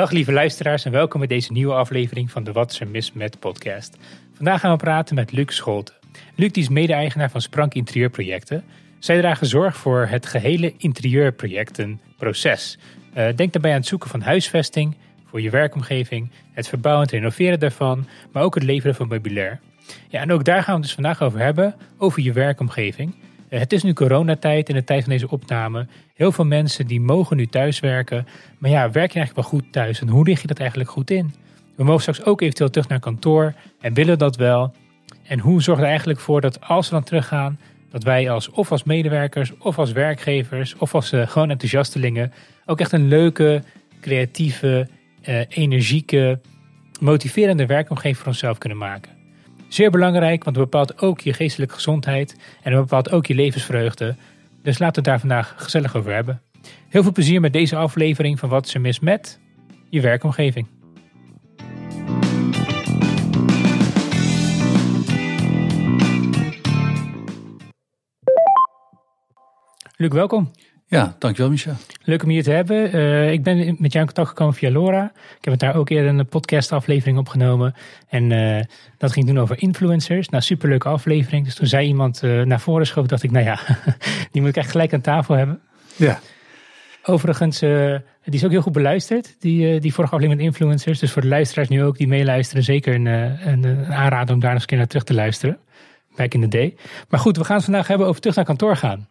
Dag lieve luisteraars en welkom bij deze nieuwe aflevering van de Wat is mis met podcast. Vandaag gaan we praten met Luc Scholten. Luc is mede-eigenaar van Sprank Interieurprojecten. Zij dragen zorg voor het gehele interieurprojectenproces. Uh, denk daarbij aan het zoeken van huisvesting voor je werkomgeving, het verbouwen en renoveren daarvan, maar ook het leveren van meubilair. Ja, en ook daar gaan we het dus vandaag over hebben, over je werkomgeving. Eh, het is nu coronatijd in de tijd van deze opname. Heel veel mensen die mogen nu thuiswerken. Maar ja, werk je eigenlijk wel goed thuis? En hoe lig je dat eigenlijk goed in? We mogen straks ook eventueel terug naar kantoor. En willen dat wel? En hoe zorg je er eigenlijk voor dat als we dan teruggaan, dat wij als of als medewerkers, of als werkgevers, of als uh, gewoon enthousiastelingen ook echt een leuke, creatieve, uh, energieke, motiverende werkomgeving voor onszelf kunnen maken. Zeer belangrijk, want het bepaalt ook je geestelijke gezondheid en het bepaalt ook je levensvreugde. Dus laten we het daar vandaag gezellig over hebben. Heel veel plezier met deze aflevering van Wat er mis met je werkomgeving. Luc, welkom. Ja, dankjewel Michel. Leuk om je hier te hebben. Uh, ik ben met jou in contact gekomen via Laura. Ik heb het daar ook eerder een podcastaflevering opgenomen. En uh, dat ging toen over influencers. Nou, superleuke aflevering. Dus toen zei iemand uh, naar voren schoof, dacht ik, nou ja, die moet ik echt gelijk aan tafel hebben. Ja. Overigens, die is ook heel goed beluisterd, die, die vorige aflevering met influencers. Dus voor de luisteraars nu ook die meeluisteren, zeker een, een, een aanrader om daar nog eens een keer naar terug te luisteren. Back in the day. Maar goed, we gaan het vandaag hebben over terug naar kantoor gaan.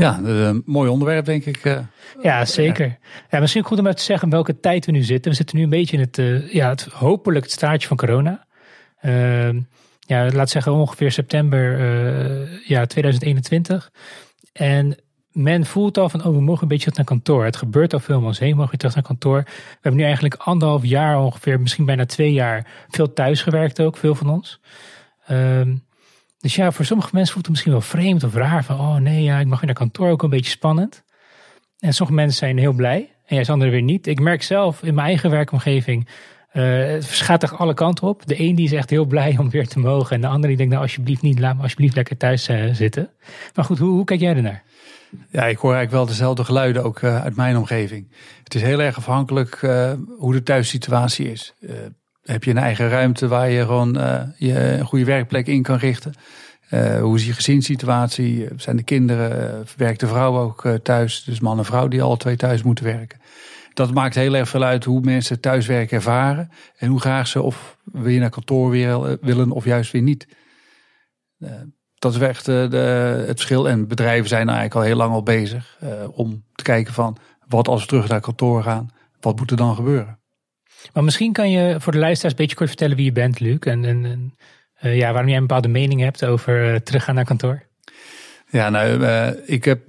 Ja, een mooi onderwerp denk ik. Uh, ja, zeker. Ja. misschien goed om even te zeggen welke tijd we nu zitten. We zitten nu een beetje in het, uh, ja, het hopelijk het staartje van corona. Uh, ja, laat zeggen ongeveer september ja, 2021. En men voelt al van, oh, we mogen een beetje terug naar kantoor. Het gebeurt al veel om ons heen, mogen we terug naar kantoor. We hebben nu eigenlijk anderhalf jaar ongeveer, misschien bijna twee jaar, veel thuis gewerkt ook, veel van ons. Ehm, dus ja, voor sommige mensen voelt het misschien wel vreemd of raar. Van, oh nee, ja, ik mag weer naar kantoor, ook een beetje spannend. En sommige mensen zijn heel blij. En juist anderen weer niet. Ik merk zelf in mijn eigen werkomgeving, uh, het gaat echt alle kanten op. De een die is echt heel blij om weer te mogen. En de andere die denkt, nou alsjeblieft niet, laat me alsjeblieft lekker thuis uh, zitten. Maar goed, hoe, hoe kijk jij ernaar? Ja, ik hoor eigenlijk wel dezelfde geluiden ook uh, uit mijn omgeving. Het is heel erg afhankelijk hoe de thuissituatie is heb je een eigen ruimte waar je gewoon uh, je een goede werkplek in kan richten. Uh, hoe is je gezinssituatie? Zijn de kinderen, uh, werkt de vrouw ook thuis? Dus man en vrouw die alle twee thuis moeten werken. Dat maakt heel erg veel uit hoe mensen thuiswerken ervaren. En hoe graag ze of weer naar kantoor willen of juist weer niet. dat is echt de, het verschil. En bedrijven zijn eigenlijk al heel lang al bezig om te kijken van wat als we terug naar kantoor gaan, wat moet er dan gebeuren? Maar misschien kan je voor de luisteraars een beetje kort vertellen wie je bent, Luc. En, en, uh, ja, waarom jij een bepaalde mening hebt over uh, teruggaan naar kantoor. Ja, nou, uh, ik heb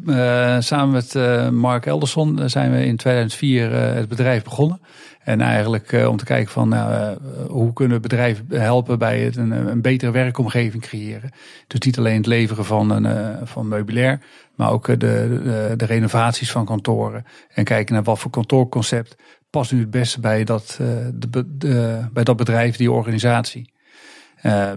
samen met Mark Elderson zijn we in 2004 het bedrijf begonnen. En eigenlijk om te kijken van nou, hoe kunnen we bedrijven helpen bij het een, een, betere werkomgeving creëren. Dus niet alleen het leveren van, een, van meubilair, maar ook de, de, de, renovaties van kantoren. En kijken naar wat voor kantoorconcept past nu het beste bij dat, uh, de, bij dat bedrijf, die organisatie. Uh,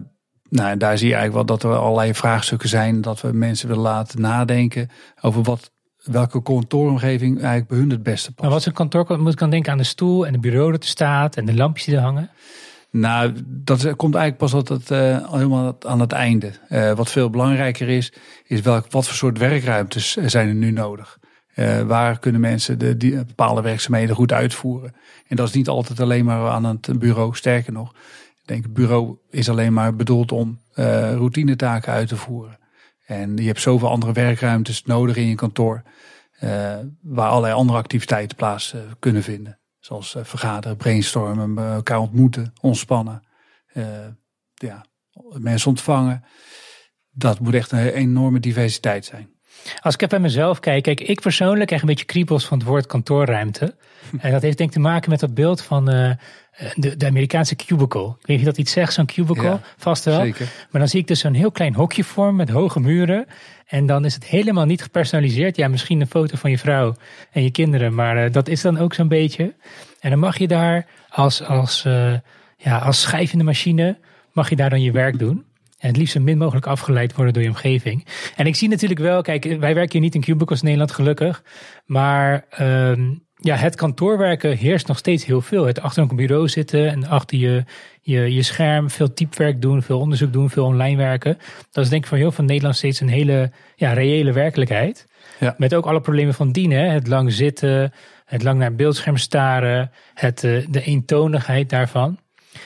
nou, daar zie je eigenlijk wel dat er allerlei vraagstukken zijn. Dat we mensen willen laten nadenken over wat, welke kantooromgeving eigenlijk bij hun het beste past. Maar wat is een kantoor? Moet ik dan denken aan de stoel en de bureau dat er staat en de lampjes die er hangen? Nou, dat komt eigenlijk pas altijd uh, helemaal aan het einde. Uh, wat veel belangrijker is, is welk, wat voor soort werkruimtes zijn er nu nodig. Uh, waar kunnen mensen de, die, bepaalde werkzaamheden goed uitvoeren? En dat is niet altijd alleen maar aan het bureau. Sterker nog, ik denk het bureau is alleen maar bedoeld om routinetaken uit te voeren. En je hebt zoveel andere werkruimtes nodig in je kantoor. Waar allerlei andere activiteiten plaats kunnen vinden. Zoals vergaderen, brainstormen, elkaar ontmoeten, ontspannen. ja, mensen ontvangen. Dat moet echt een enorme diversiteit zijn. Als ik even bij mezelf kijk, kijk, ik persoonlijk krijg een beetje kriebels van het woord kantoorruimte. En dat heeft denk ik te maken met dat beeld van uh, de, de, Amerikaanse cubicle. Ik weet niet of dat iets zegt, zo'n cubicle, vast wel. Zeker. Maar dan zie ik dus zo'n heel klein hokje vorm met hoge muren. En dan is het helemaal niet gepersonaliseerd. Ja, misschien een foto van je vrouw en je kinderen, maar uh, dat is dan ook zo'n beetje. En dan mag je daar als, als, uh, ja, als schijvende machine, mag je daar dan je werk doen. En het liefst zo min mogelijk afgeleid worden door je omgeving. En ik zie natuurlijk wel, kijk, wij werken hier niet in cubicles in Nederland, gelukkig. Maar um, ja, het kantoorwerken heerst nog steeds heel veel. Het achter een bureau zitten en achter je, je, je scherm veel typewerk doen, veel onderzoek doen, veel online werken. Dat is denk ik voor heel veel Nederlanders steeds een hele ja, reële werkelijkheid. Ja. Met ook alle problemen van dien. Hè? Het lang zitten, het lang naar een beeldscherm staren, het, uh, de eentonigheid daarvan.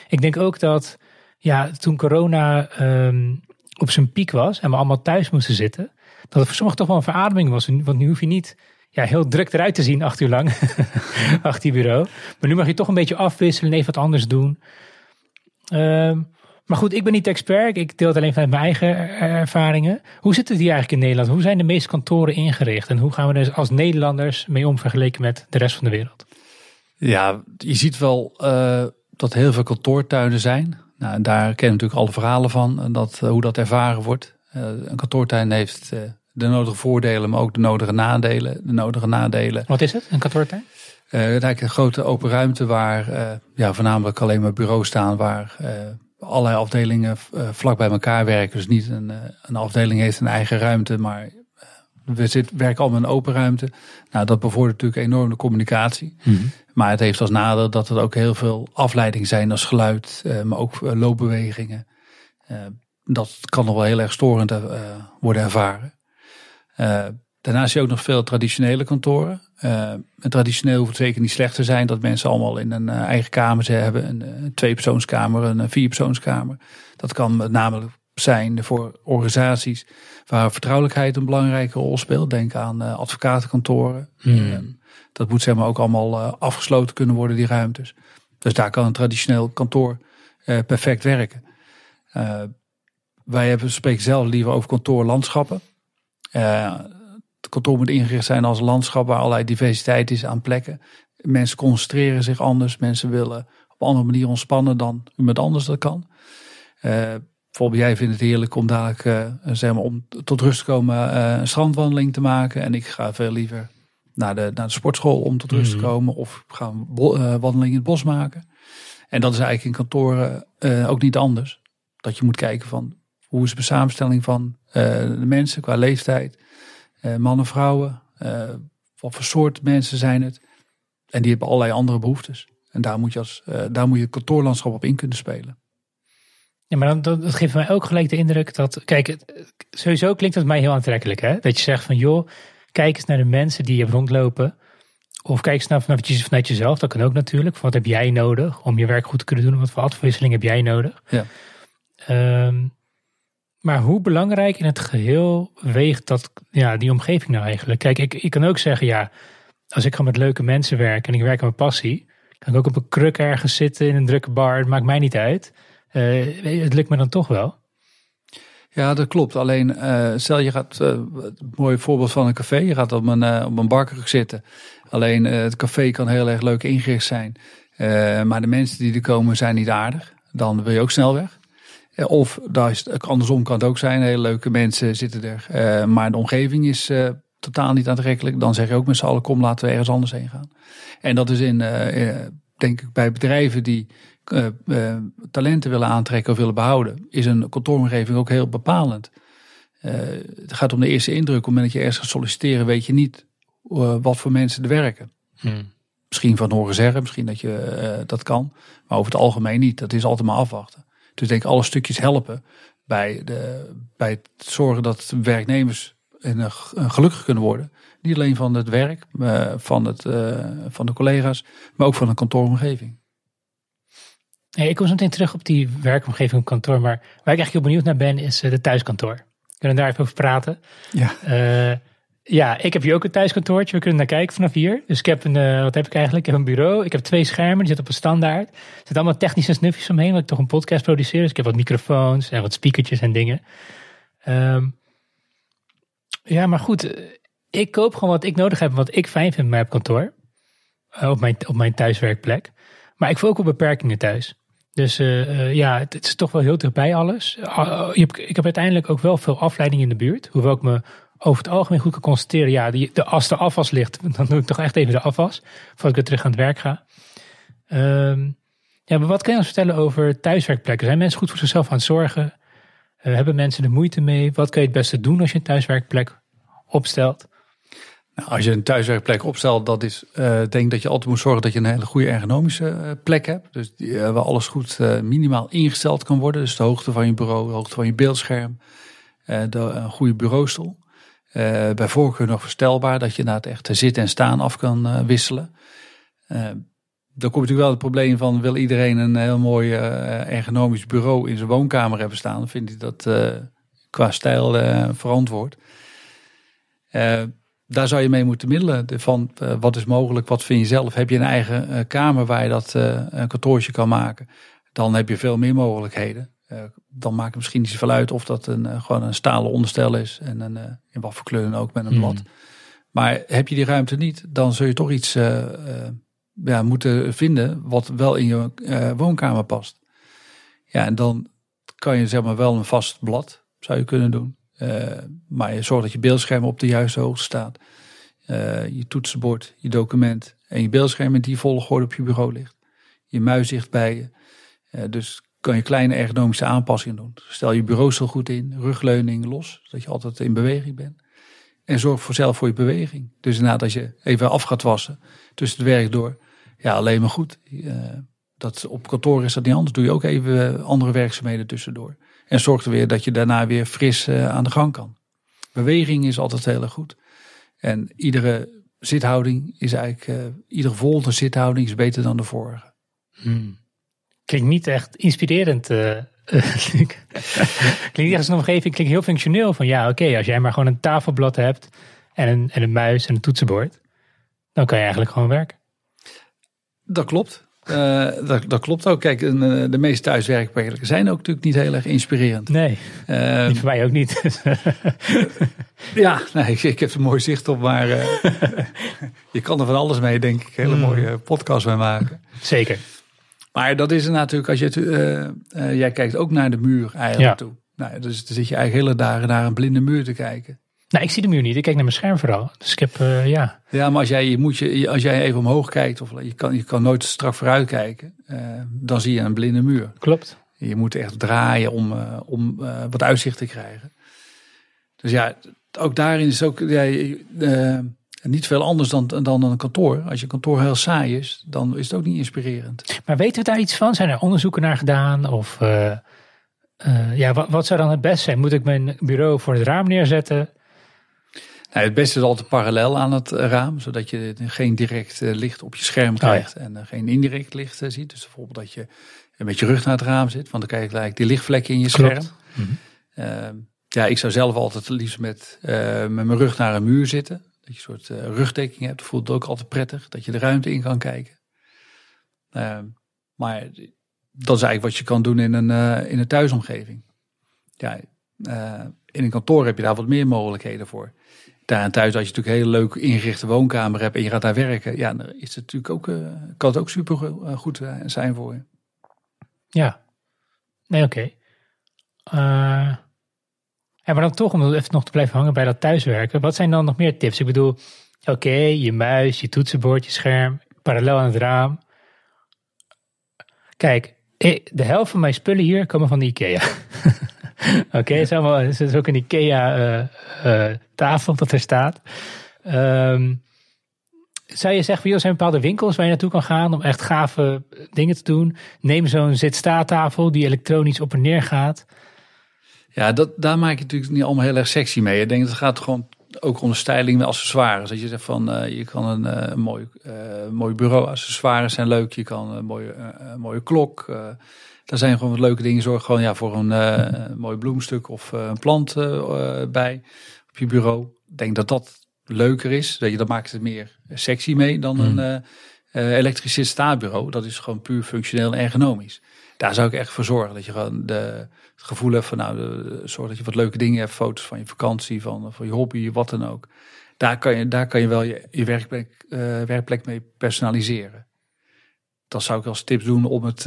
Ik denk ook dat ja, toen corona um, op zijn piek was en we allemaal thuis moesten zitten, dat het voor sommigen toch wel een verademing was. Want nu hoef je niet ja, heel druk eruit te zien acht uur lang achter je bureau. Maar nu mag je toch een beetje afwisselen en even wat anders doen. Um, maar goed, ik ben niet expert. Ik deel het alleen vanuit mijn eigen ervaringen. Hoe zit het hier eigenlijk in Nederland? Hoe zijn de meeste kantoren ingericht? En hoe gaan we er als Nederlanders mee om vergeleken met de rest van de wereld? Ja, je ziet wel uh, dat heel veel kantoortuinen zijn. Nou, en daar kennen natuurlijk alle verhalen van. En dat, uh, hoe dat ervaren wordt. Uh, een kantoortuin heeft de nodige voordelen, maar ook de nodige nadelen. De nodige nadelen. Wat is het, een kantoortuin? Uh, het is eigenlijk een grote open ruimte waar uh, ja, voornamelijk alleen maar bureaus staan. Waar uh, allerlei afdelingen vlak bij elkaar werken. Dus niet een, een afdeling heeft een eigen ruimte, maar we zit, werken allemaal in een open ruimte. Nou, dat bevordert natuurlijk enorm de communicatie. Mhm. Maar het heeft als nadeel dat er ook heel veel afleiding zijn als geluid, maar ook loopbewegingen. dat kan nog wel heel erg storend worden ervaren. Daarnaast zie je ook nog veel traditionele kantoren. Uh, traditioneel hoeft het zeker niet slecht te zijn dat mensen allemaal in een eigen kamer hebben. Een, tweepersoonskamer, een vierpersoonskamer. Dat kan met name zijn voor organisaties waar vertrouwelijkheid een belangrijke rol speelt. Denk aan advocatenkantoren. Hmm. Dat moet zeg maar ook allemaal afgesloten kunnen worden, die ruimtes. Dus daar kan een traditioneel kantoor perfect werken. wij hebben, spreken zelf liever over kantoorlandschappen. Het kantoor moet ingericht zijn als een landschap waar allerlei diversiteit is aan plekken. Mensen concentreren zich anders. Mensen willen op een andere manier ontspannen dan iemand anders dat kan. Uh, bijvoorbeeld jij vindt het heerlijk om dadelijk zeg maar, om tot rust te komen een strandwandeling te maken. En ik ga veel liever naar de, naar de sportschool om tot rust mm -hmm. te komen. Of ga een wandeling in het bos maken. En dat is eigenlijk in kantoren ook niet anders. Dat je moet kijken van hoe is de samenstelling van uh, de mensen qua leeftijd, uh, mannen, vrouwen, uh, wat voor soort mensen zijn het. En die hebben allerlei andere behoeftes. En daar moet je, als, daar moet je kantoorlandschap op in kunnen spelen. Ja, maar dan, dat, dat geeft mij ook gelijk de indruk dat, kijk, sowieso klinkt het mij heel aantrekkelijk, hè? Dat je zegt van, joh, kijk eens naar de mensen die je hebt rondlopen. Of kijk eens naar vanuit, vanuit jezelf, dat kan ook natuurlijk. Wat heb jij nodig om je werk goed te kunnen doen? Wat voor afwisseling heb jij nodig? Ja. Um, maar hoe belangrijk in het geheel weegt dat, ja, die omgeving nou eigenlijk? Kijk, ik, ik kan ook zeggen, ja, als ik gewoon met leuke mensen werk en ik werk aan mijn passie, kan ik ook op een kruk ergens zitten in een drukke bar. Het maakt mij niet uit. Uh, het lukt me dan toch wel. Ja, dat klopt. Alleen, uh, stel je gaat, uh, een mooi voorbeeld van een café, je gaat op een, uh, op een barkruk zitten. Alleen het café kan heel erg leuk ingericht zijn, maar de mensen die er komen zijn niet aardig. Dan wil je ook snel weg. Of andersom kan het ook zijn. Hele leuke mensen zitten er. Maar de omgeving is totaal niet aantrekkelijk. Dan zeg je ook met z'n allen, kom laten we ergens anders heen gaan. En dat is in, denk ik, bij bedrijven die talenten willen aantrekken of willen behouden, is een kantooromgeving ook heel bepalend. het gaat om de eerste indruk. Op het moment dat je ergens gaat solliciteren, weet je niet wat voor mensen er werken. Hmm. Misschien van horen zeggen, misschien dat je dat kan. Maar over het algemeen niet. Dat is altijd maar afwachten. Dus denk alle stukjes helpen bij, de, bij het zorgen dat werknemers en, gelukkig kunnen worden. Niet alleen van het werk, van, het, van de collega's, maar ook van een kantooromgeving. Hey, ik kom zo meteen terug op die werkomgeving op kantoor, maar waar ik eigenlijk heel benieuwd naar ben is de thuiskantoor. We kunnen daar even over praten. Ja. Uh, ja, ik heb hier ook een thuiskantoortje. We kunnen naar kijken vanaf hier. Dus ik heb een, uh, wat heb ik eigenlijk? Ik heb een bureau. Ik heb twee schermen. Die zitten op een standaard. Er zitten allemaal technische snufjes omheen. Want ik toch een podcast produceer. Dus ik heb wat microfoons en wat speakertjes en dingen. Um, ja, maar goed. Ik koop gewoon wat ik nodig heb. Wat ik fijn vind bij mij op kantoor. Uh, op, mijn, op mijn thuiswerkplek. Maar ik voel ook wel beperkingen thuis. Dus uh, ja, het, is toch wel heel dichtbij alles. ik heb uiteindelijk ook wel veel afleiding in de buurt. Hoewel ik me over het algemeen goed kan constateren, ja, die, de, als de afwas ligt, dan doe ik toch echt even de afwas, voordat ik weer terug aan het werk ga. Um, ja, maar wat kan je ons vertellen over thuiswerkplekken? Zijn mensen goed voor zichzelf aan het zorgen? Uh, hebben mensen er moeite mee? Wat kun je het beste doen als je een thuiswerkplek opstelt? Nou, als je een thuiswerkplek opstelt, dat is, uh, denk dat je altijd moet zorgen dat je een hele goede ergonomische plek hebt. Dus die, waar alles goed minimaal ingesteld kan worden. Dus de hoogte van je bureau, de hoogte van je beeldscherm, een goede bureaustoel. bij voorkeur nog verstelbaar, dat je het echt zitten en staan af kan wisselen dan komt natuurlijk wel het probleem van wil iedereen een heel mooi uh, ergonomisch bureau in zijn woonkamer hebben staan. Dan vind ik dat uh, qua stijl uh, verantwoord. Daar zou je mee moeten middelen. Van wat is mogelijk, wat vind je zelf? Heb je een eigen kamer waar je dat een kantoortje kan maken? Dan heb je veel meer mogelijkheden. dan maakt het misschien niet zoveel uit of dat een, gewoon een stalen onderstel is. En een, in wat voor kleur ook met een blad. Hmm. Maar heb je die ruimte niet, dan zul je toch iets ja, moeten vinden wat wel in je woonkamer past. Ja, en dan kan je zeg maar wel een vast blad zou je kunnen doen. Uh, maar je zorgt dat je beeldscherm op de juiste hoogte staat. Uh, je toetsenbord, je document en je beeldscherm in die volgorde op je bureau ligt. Je muis dicht bij je. dus kan je kleine ergonomische aanpassingen doen. Stel je bureaustoel goed in, rugleuning los, zodat je altijd in beweging bent. En zorg voor zelf voor je beweging. Dus als je even af gaat wassen tussen het werk door, ja, alleen maar goed. Dat, op kantoor is dat niet anders. Doe je ook even andere werkzaamheden tussendoor. En zorg er weer dat je daarna weer fris uh, aan de gang kan. Beweging is altijd heel erg goed. En iedere zithouding is eigenlijk, uh, iedere volgende zithouding is beter dan de vorige. Hmm. Klinkt niet echt inspirerend. Uh, klinkt niet als een omgeving, klinkt heel functioneel. Van ja, oké, als jij maar gewoon een tafelblad hebt en een, en een muis en een toetsenbord, dan kan je eigenlijk gewoon werken. Dat klopt. Uh, dat, dat, klopt ook. Kijk, uh, de meeste thuiswerkplekken zijn ook natuurlijk niet heel erg inspirerend. Nee, uh, voor mij ook niet. ja, nee, ik, ik, heb een mooi zicht op, maar eh, je kan er van alles mee, denk ik. Hele mm. mooie podcast mee maken. Zeker. Maar dat is natuurlijk, als je, jij kijkt ook naar de muur eigenlijk toe. Nou, dus dan zit je eigenlijk hele dagen naar een blinde muur te kijken. Nou, ik zie de muur niet. Ik kijk naar mijn scherm vooral. Dus ik heb, uh, ja. Ja, maar als jij, je moet je, als jij even omhoog kijkt, of je kan, je kan nooit strak vooruit kijken, uh, dan zie je een blinde muur. Klopt. Je moet echt draaien om, uh, om wat uitzicht te krijgen. Dus ja, ook daarin is ook ja, niet veel anders dan, dan een kantoor. Als je kantoor heel saai is, dan is het ook niet inspirerend. Maar weten we daar iets van? Zijn er onderzoeken naar gedaan? Of ja, wat, wat zou dan het best zijn? Moet ik mijn bureau voor het raam neerzetten? Nou, het beste is altijd parallel aan het eh, raam, zodat je geen direct eh, licht op je scherm oh krijgt en uh, geen indirect licht ziet. Dus bijvoorbeeld dat je met je rug naar het raam zit, want dan krijg je gelijk die lichtvlekken in je scherm. Mm ja, ik zou zelf altijd liefst met, met mijn rug naar een muur zitten. Dat je een soort rugdekking hebt, dat voelt het ook altijd prettig, dat je de ruimte in kan kijken. Ehm, maar dat is eigenlijk wat je kan doen in een, in een thuisomgeving. Ja, in een kantoor heb je daar wat meer mogelijkheden voor daar en thuis, als je natuurlijk een hele leuk ingerichte woonkamer hebt en je gaat daar werken, ja, dan is het natuurlijk ook, uh, kan het ook super uh, goed uh, zijn voor je. Ja, nee, oké. Maar dan toch, om even nog te blijven hangen bij dat thuiswerken, wat zijn dan nog meer tips? Ik bedoel, oké, je muis, je toetsenbord, je scherm, parallel aan het raam. Kijk, de helft van mijn spullen hier komen van de IKEA. Oké, okay, ja. het is ook een IKEA uh, uh, tafel dat er staat. Um, zou je zeggen, er zijn bepaalde winkels waar je naartoe kan gaan om echt gave dingen te doen? Neem zo'n zit-sta-tafel die elektronisch op en neer gaat. Ja, dat, daar maak je natuurlijk niet allemaal heel erg sexy mee. Ik denk dat het gaat gewoon ook om de styling met accessoires. Dat je zegt van, uh, je kan een, mooi, uh, mooi bureau accessoires zijn leuk. Je kan een mooie, mooie klok daar zijn gewoon wat leuke dingen. Zorg gewoon ja, voor een uh, mooi bloemstuk of uh, een plant uh, bij op je bureau. Ik denk dat dat leuker is. Dat, je, dat maakt het meer sexy mee dan mm. een elektrisch staatbureau. Dat is gewoon puur functioneel en ergonomisch. Daar zou ik echt voor zorgen. Dat je gewoon de, het gevoel hebt van nou, de, zorg dat je wat leuke dingen hebt. Foto's van je vakantie, van, van je hobby, wat dan ook. Daar kan je, daar kan je wel je, je werkplek, werkplek mee personaliseren. Dat zou ik als tips doen om het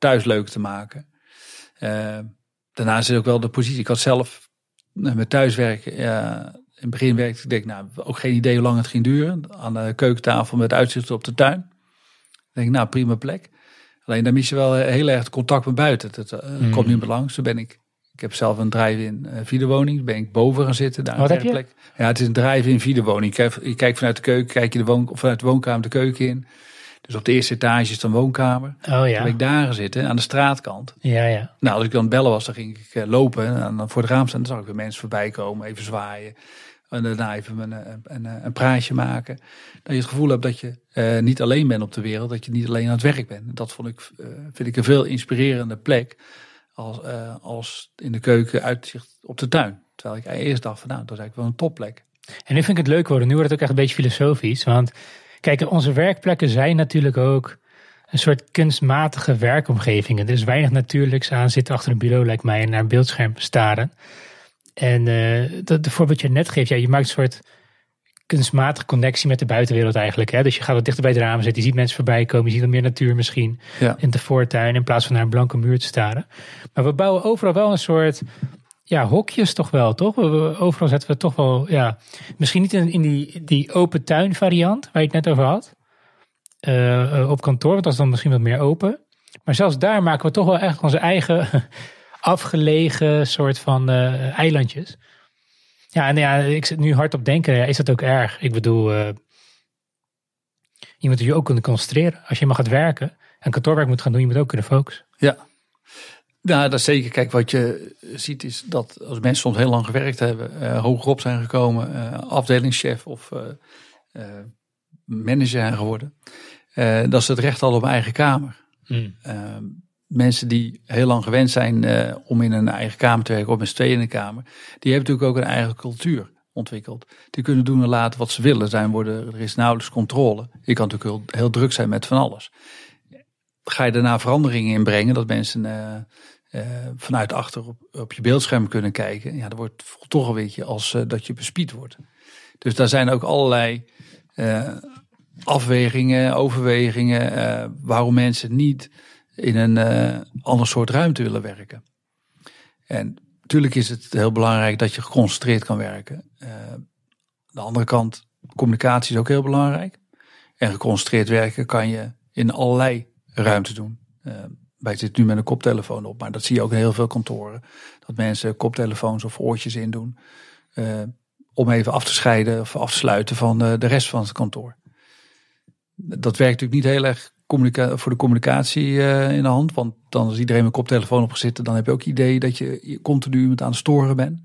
thuis leuk te maken. Uh, daarnaast is ook wel de positie. Ik had zelf met thuiswerken. Ja, in het begin werkte ik, denk, nou, ook geen idee hoe lang het ging duren. Aan de keukentafel met uitzicht op de tuin. Ik denk, nou, prima plek. Alleen dan mis je wel heel erg het contact met buiten. Dat, uh, komt nu belang. Zo ben ik. Ik heb zelf een drive-in uh, videowoning. ben ik boven gaan zitten. Daar Wat heb je? Ja, het is een drive-in videowoning. Je, je kijkt vanuit de keuken, kijk je de woon, of vanuit de woonkamer de keuken in. Dus op de eerste etage is dan woonkamer. Oh ja. Ben ik daar gaan zitten, aan de straatkant. Ja, ja. Nou, als ik dan bellen was, dan ging ik uh, lopen. En dan voor het raam staan, dan zag ik weer mensen voorbij komen, even zwaaien. En daarna even een, een, een, een praatje maken. Dat je het gevoel hebt dat je uh, niet alleen bent op de wereld, dat je niet alleen aan het werk bent. Dat vond ik, uh, vind ik een veel inspirerende plek als, uh, als in de keuken uitzicht op de tuin. Terwijl ik eerst dacht van nou, dat is eigenlijk wel een topplek. En nu vind ik het leuk worden. Nu wordt het ook echt een beetje filosofisch. Want kijk, onze werkplekken zijn natuurlijk ook een soort kunstmatige werkomgevingen. Er is weinig natuurlijks aan zitten achter een bureau, lijkt mij, en naar een beeldscherm staren. En uh, dat de voorbeeld je net geeft, ja, je maakt een soort kunstmatige connectie met de buitenwereld eigenlijk. Hè? Dus je gaat wat dichter bij het raam zitten, je ziet mensen voorbij komen, je ziet wat meer natuur misschien ja. in de voortuin in plaats van naar een blanke muur te staren. Maar we bouwen overal wel een soort ja, hokjes toch wel, toch? Overal zetten we toch wel, ja, misschien niet in, in die, die open tuin variant waar je het net over had. Uh, op kantoor, want dat is dan misschien wat meer open. Maar zelfs daar maken we toch wel echt onze eigen afgelegen soort van uh, eilandjes. Ja, en ja, ik zit nu hard op denken, is dat ook erg? Ik bedoel, je moet je ook kunnen concentreren. Als je maar gaat werken en kantoorwerk moet gaan doen, je moet ook kunnen focussen. Ja, nou, dat is zeker. Kijk, wat je ziet is dat als mensen soms heel lang gewerkt hebben, uh, hogerop zijn gekomen, uh, afdelingschef of uh, manager zijn geworden, dat ze het recht hadden op eigen kamer. Mm. mensen die heel lang gewend zijn om in een eigen kamer te werken, of met z'n tweeën in een kamer, die hebben natuurlijk ook een eigen cultuur ontwikkeld. Die kunnen doen en laten wat ze willen. Zijn worden, er is nauwelijks controle. Je kan natuurlijk heel, heel druk zijn met van alles ga je daarna veranderingen inbrengen, dat mensen uh, uh, vanuit achter op, op, je beeldscherm kunnen kijken. Ja, dat wordt toch een beetje als uh, dat je bespied wordt. Dus daar zijn ook allerlei afwegingen, overwegingen, waarom mensen niet in een ander soort ruimte willen werken. En natuurlijk is het heel belangrijk dat je geconcentreerd kan werken. de andere kant, communicatie is ook heel belangrijk. En geconcentreerd werken kan je in allerlei ruimte doen. Uh, wij zitten nu met een koptelefoon op, maar dat zie je ook in heel veel kantoren. Dat mensen koptelefoons of oortjes in doen. Uh, om even af te scheiden of af te sluiten van uh, de rest van het kantoor. Dat werkt natuurlijk niet heel erg voor de communicatie in de hand. Want dan als iedereen met koptelefoon op zitten, dan heb je ook het idee dat je continu met aan het storen bent.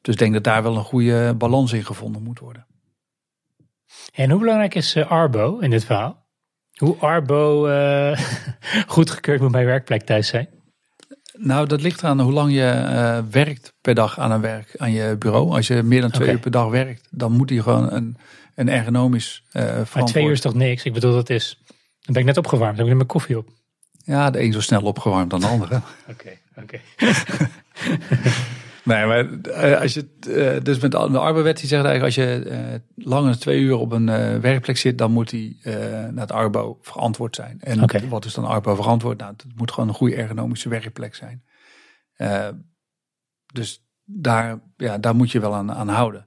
dus ik denk dat daar wel een goede balans in gevonden moet worden. En hoe belangrijk is Arbo in dit verhaal? Hoe Arbo uh, goedgekeurd moet bij werkplek thuis zijn? Nou, dat ligt eraan hoe lang je uh, werkt per dag aan een werk, aan je bureau. Als je meer dan twee okay. uur per dag werkt, dan moet hij gewoon een, een ergonomisch uh, Maar twee uur is toch niks? Ik bedoel, dat is... Dan ben ik net opgewarmd, dan heb ik mijn koffie op. Ja, de een zo snel opgewarmd dan de andere. Oké, oké. Nee, maar als je, uh, dus met de arbowet die zegt eigenlijk als je uh, langer dan twee uur op een werkplek zit, dan moet die naar het arbo verantwoord zijn. En okay. wat is dan arbo verantwoord? Nou, het moet gewoon een goede ergonomische werkplek zijn. dus daar, ja, daar moet je wel aan, aan houden.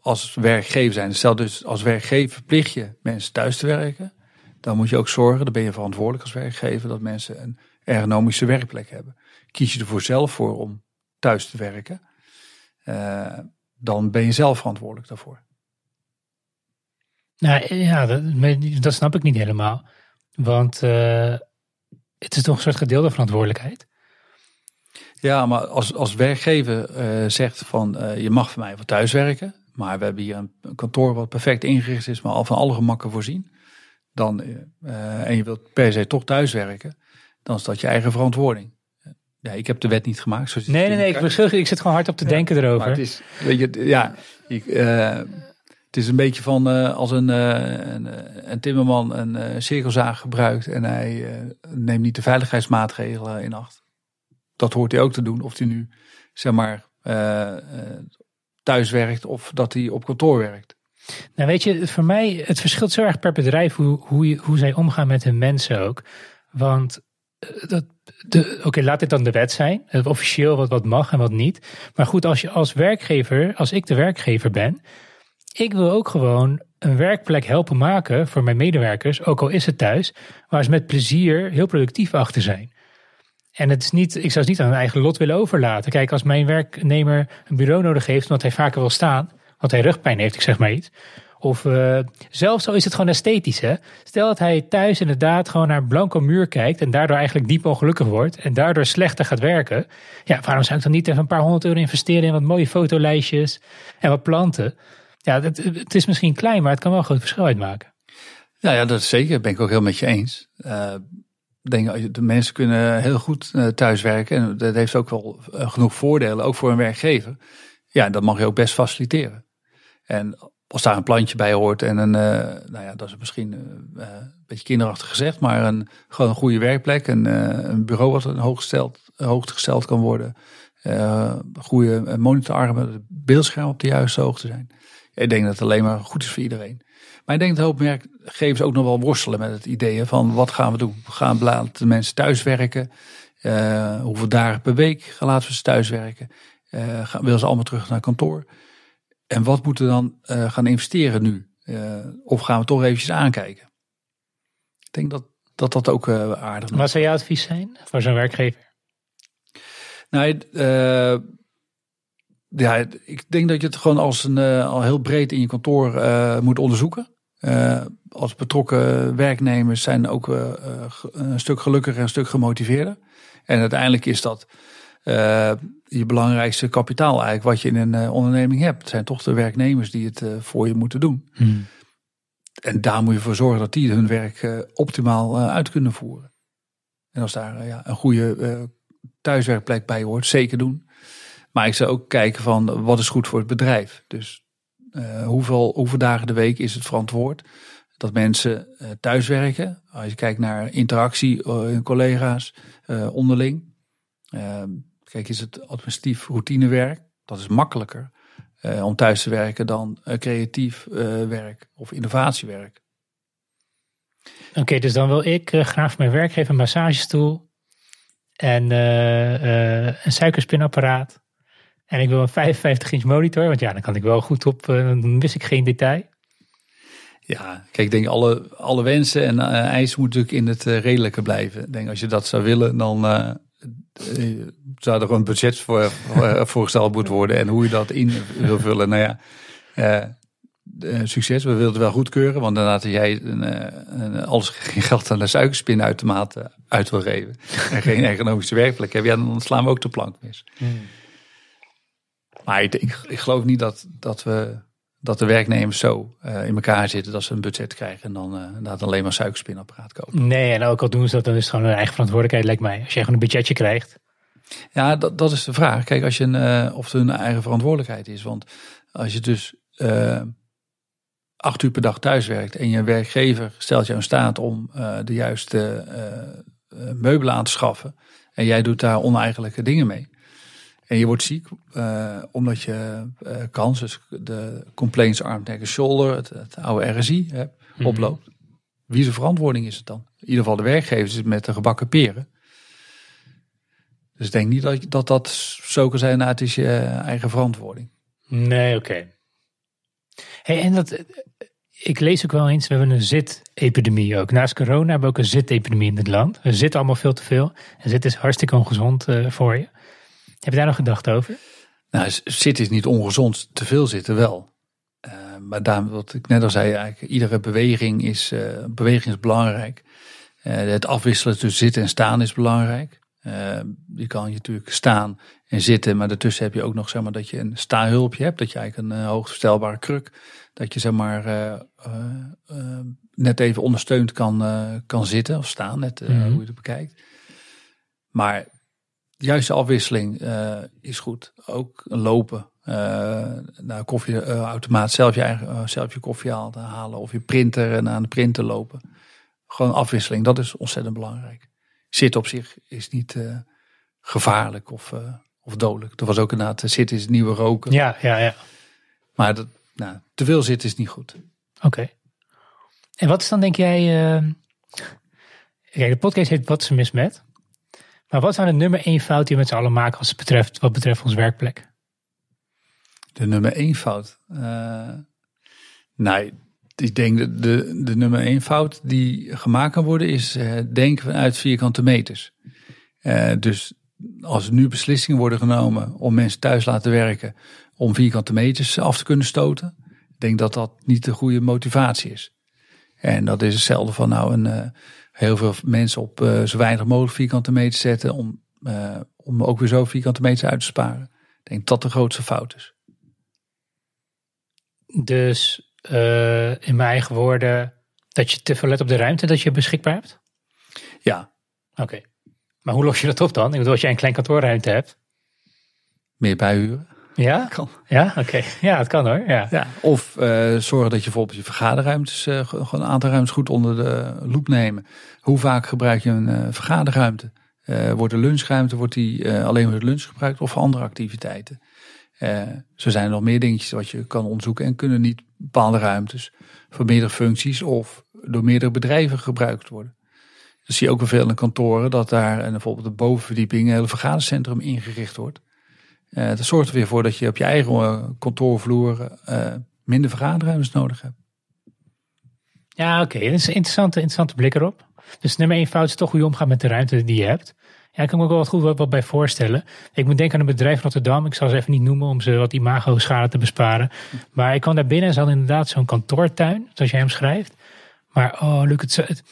als werkgever zijn, stel dus als werkgever verplicht je mensen thuis te werken, dan moet je ook zorgen, dan ben je verantwoordelijk als werkgever, dat mensen een ergonomische werkplek hebben. Kies je ervoor zelf voor om thuis te werken, uh, dan ben je zelf verantwoordelijk daarvoor. Nou ja, dat, dat snap ik niet helemaal. Want uh, het is toch een soort gedeelde verantwoordelijkheid? Ja, maar als, als werkgever uh, zegt van je mag van mij voor thuis werken, maar we hebben hier een, een kantoor wat perfect ingericht is, maar al van alle gemakken voorzien, dan, en je wilt per se toch thuis werken, dan is dat je eigen verantwoording. Ja, ik heb de wet niet gemaakt. Zoals nee, nee, nee. Ik, ik zit gewoon hard op te ja, denken erover. het is, weet je, ja, ik, uh, het is een beetje van uh, als een, uh, een, een, timmerman een cirkelzaag gebruikt en hij neemt niet de veiligheidsmaatregelen in acht. Dat hoort hij ook te doen. Of hij nu, zeg maar, thuis werkt of dat hij op kantoor werkt. Nou, weet je, voor mij, het verschilt zo erg per bedrijf hoe, hoe, hoe zij omgaan met hun mensen ook. Want Oké, laat dit dan de wet zijn. Officieel wat, wat mag en wat niet. Maar goed, als je als werkgever, als ik de werkgever ben, ik wil ook gewoon een werkplek helpen maken voor mijn medewerkers, ook al is het thuis, waar ze met plezier heel productief achter zijn. En het is niet, ik zou het niet aan hun eigen lot willen overlaten. Kijk, als mijn werknemer een bureau nodig heeft omdat hij vaker wil staan, want hij rugpijn heeft, ik zeg maar iets. Of uh, zelfs zo is het gewoon esthetisch. Hè? Stel dat hij thuis inderdaad gewoon naar een blanco muur kijkt en daardoor eigenlijk diep ongelukkig wordt en daardoor slechter gaat werken. Ja, waarom zou ik dan niet even een paar honderd euro investeren in wat mooie fotolijstjes en wat planten? Ja, het, het is misschien klein, maar het kan wel een groot verschil uitmaken. Ja, ja, dat zeker. Ben ik ook heel met je eens. Uh, denk, de mensen kunnen heel goed thuiswerken en dat heeft ook wel genoeg voordelen, ook voor een werkgever. Ja, dat mag je ook best faciliteren. En als daar een plantje bij hoort en een, uh, nou ja, dat is misschien uh, een beetje kinderachtig gezegd, maar een, gewoon een goede werkplek, een, uh, een bureau wat een hooggesteld, hoogtgesteld kan worden, goede monitorarmen, beeldscherm op de juiste hoogte zijn. Ik denk dat het alleen maar goed is voor iedereen. Maar ik denk dat hoop werkgevers ook nog wel worstelen met het idee van wat gaan we doen? We gaan laten mensen thuiswerken. hoeveel dagen per week laten we ze thuiswerken? gaan, willen ze allemaal terug naar kantoor? En wat moeten we dan uh, gaan investeren nu? Uh, of gaan we toch eventjes aankijken? Ik denk dat dat, dat ook uh, aardig is. Wat zou jouw advies zijn voor zo'n werkgever? Nou, ja, ik denk dat je het gewoon als een, al heel breed in je kantoor moet onderzoeken. als betrokken werknemers zijn ook een stuk gelukkiger en een stuk gemotiveerder. En uiteindelijk is dat uh, je belangrijkste kapitaal eigenlijk wat je in een uh, onderneming hebt. Zijn toch de werknemers die het uh, voor je moeten doen. Hmm. En daar moet je voor zorgen dat die hun werk optimaal uit kunnen voeren. En als daar ja, een goede thuiswerkplek bij hoort, zeker doen. Maar ik zou ook kijken van wat is goed voor het bedrijf. Dus hoeveel, hoeveel dagen de week is het verantwoord dat mensen thuiswerken. Als je kijkt naar interactie in collega's onderling. Ehm, Kijk, is het administratief routinewerk, dat is makkelijker uh, om thuis te werken dan uh, creatief uh, werk of innovatiewerk. Oké, okay, dus dan wil ik graag mijn werkgever een massagestoel en een suikerspinapparaat. En ik wil een 55 inch monitor, want ja, dan kan ik wel goed op, dan mis ik geen detail. Ja, kijk, ik denk alle, alle wensen en eisen moeten natuurlijk in het redelijke blijven. Ik denk als je dat zou willen, dan uh, zou er een budget voor, voor voorgesteld moeten worden. En hoe je dat in wil vullen. Nou ja, uh, succes. We willen het wel goedkeuren. Want daarna jij een, alles geen geld aan de suikerspin uit de maat uit wil geven. En geen economische werkplek hebben. Ja, dan slaan we ook de plank mis. Hmm. Maar ik, ik, ik, geloof niet dat, dat we dat de werknemers zo uh, in elkaar zitten dat ze een budget krijgen en dan uh, alleen maar suikerspinapparaat kopen. Nee, en ook al doen ze dat, dan is het gewoon hun eigen verantwoordelijkheid, lijkt mij. Als je gewoon een budgetje krijgt. Ja, dat, dat is de vraag. Kijk, als je een, uh, of het hun eigen verantwoordelijkheid is. Want als je dus acht uur per dag thuis werkt en je werkgever stelt jou in staat om de juiste meubelen aan te schaffen. En jij doet daar oneigenlijke dingen mee en je wordt ziek uh, omdat je uh, kans, dus de complaints arm, neck shoulder, het, het oude RSI, hè, mm oploopt. Wie zijn verantwoording is het dan? In ieder geval de werkgever zit met de gebakken peren. Dus ik denk niet dat dat, dat zo kan zijn, nou, het is je eigen verantwoording. Nee, oké. Hey, en dat, ik lees ook wel eens, we hebben een zit-epidemie ook. Naast corona hebben we ook een zit-epidemie in het land. We zitten allemaal veel te veel. En zit is hartstikke ongezond uh, voor je. Heb je daar nog gedacht over? Nou, zitten is niet ongezond, te veel zitten wel. Uh, maar daarom, wat ik net al zei, eigenlijk, iedere beweging is, uh, beweging is belangrijk. Uh, het afwisselen tussen zitten en staan is belangrijk. je kan je natuurlijk staan en zitten, maar daartussen heb je ook nog zeg maar, dat je een staahulpje hebt. Dat je eigenlijk een hoogverstelbare kruk, dat je zeg maar net even ondersteund kan, kan zitten of staan, net mm hoe je het bekijkt. Maar juiste afwisseling uh, is goed. Ook lopen. Uh, naar koffieautomaat zelf je, eigen, zelf je koffie halen. Of je printer en aan de printer lopen. Gewoon afwisseling, dat is ontzettend belangrijk. Zitten op zich is niet gevaarlijk of, of dodelijk. Er was ook inderdaad, zitten is het nieuwe roken. Ja, ja, ja. Maar dat, nou, te veel zitten is niet goed. Oké. En wat is dan denk jij... Kijk, de podcast heet Wat ze mis met. Maar wat nou de nummer één fout die we met z'n allen maken als het betreft, wat betreft ons werkplek? De nummer één fout? Uh, nee, ik denk de, de, de nummer één fout die gemaakt kan worden is uh, denken vanuit vierkante meters. Uh, dus als er nu beslissingen worden genomen om mensen thuis laten werken om vierkante meters af te kunnen stoten, denk dat dat niet de goede motivatie is. En dat is hetzelfde van nou een, uh, heel veel mensen op uh, zo weinig mogelijk vierkante meters zetten om, uh, om ook weer zo vierkante meters uit te sparen. Ik denk dat de grootste fout is. Dus in mijn eigen woorden, dat je te veel let op de ruimte dat je beschikbaar hebt? Ja. Oké. Maar hoe los je dat op dan? Ik bedoel, als jij een klein kantoorruimte hebt. Meer bijhuren. Ja? Kan. Ja, oké. Ja, het kan hoor. Ja. ja of uh, zorgen dat je bijvoorbeeld je vergaderruimtes, uh, gewoon een aantal ruimtes goed onder de loep nemen. Hoe vaak gebruik je een uh, vergaderruimte? wordt de lunchruimte wordt die, alleen voor de lunch gebruikt of voor andere activiteiten? zo zijn er nog meer dingetjes wat je kan onderzoeken en kunnen niet bepaalde ruimtes voor meerdere functies of door meerdere bedrijven gebruikt worden. Dat zie je ook wel veel in kantoren, dat daar bijvoorbeeld de bovenverdieping een hele vergadercentrum ingericht wordt. Uh, dat zorgt er weer voor dat je op je eigen kantoorvloer uh, minder vergaderruimtes nodig hebt. Ja, oké. Dat is een interessante, interessante blik erop. Dus nummer één fout is toch hoe je omgaat met de ruimte die je hebt. Ja, ik kan me ook wel wat goed wat, bij voorstellen. Ik moet denken aan een bedrijf Rotterdam. Ik zal ze even niet noemen om ze wat imago-schade te besparen. Maar ik kwam daar binnen en ze hadden inderdaad zo'n kantoortuin, zoals jij hem schrijft. Maar oh, Luc, het, het,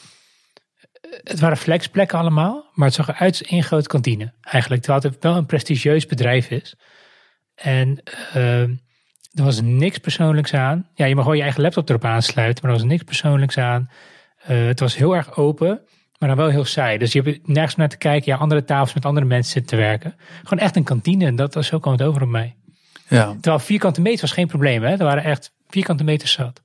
het waren flexplekken allemaal, maar het zag eruit als één grote kantine. Eigenlijk, terwijl het wel een prestigieus bedrijf is. En uh, er was niks persoonlijks aan. Ja, je mag gewoon je eigen laptop erop aansluiten, maar er was niks persoonlijks aan. Uh, het was heel erg open, maar dan wel heel saai. Dus je hebt nergens naar te kijken. Ja, andere tafels met andere mensen zitten te werken. Gewoon echt een kantine. En dat was zo kwam het over op mij. Ja. Terwijl vierkante meters was geen probleem. Hè? Er waren echt vierkante meters zat.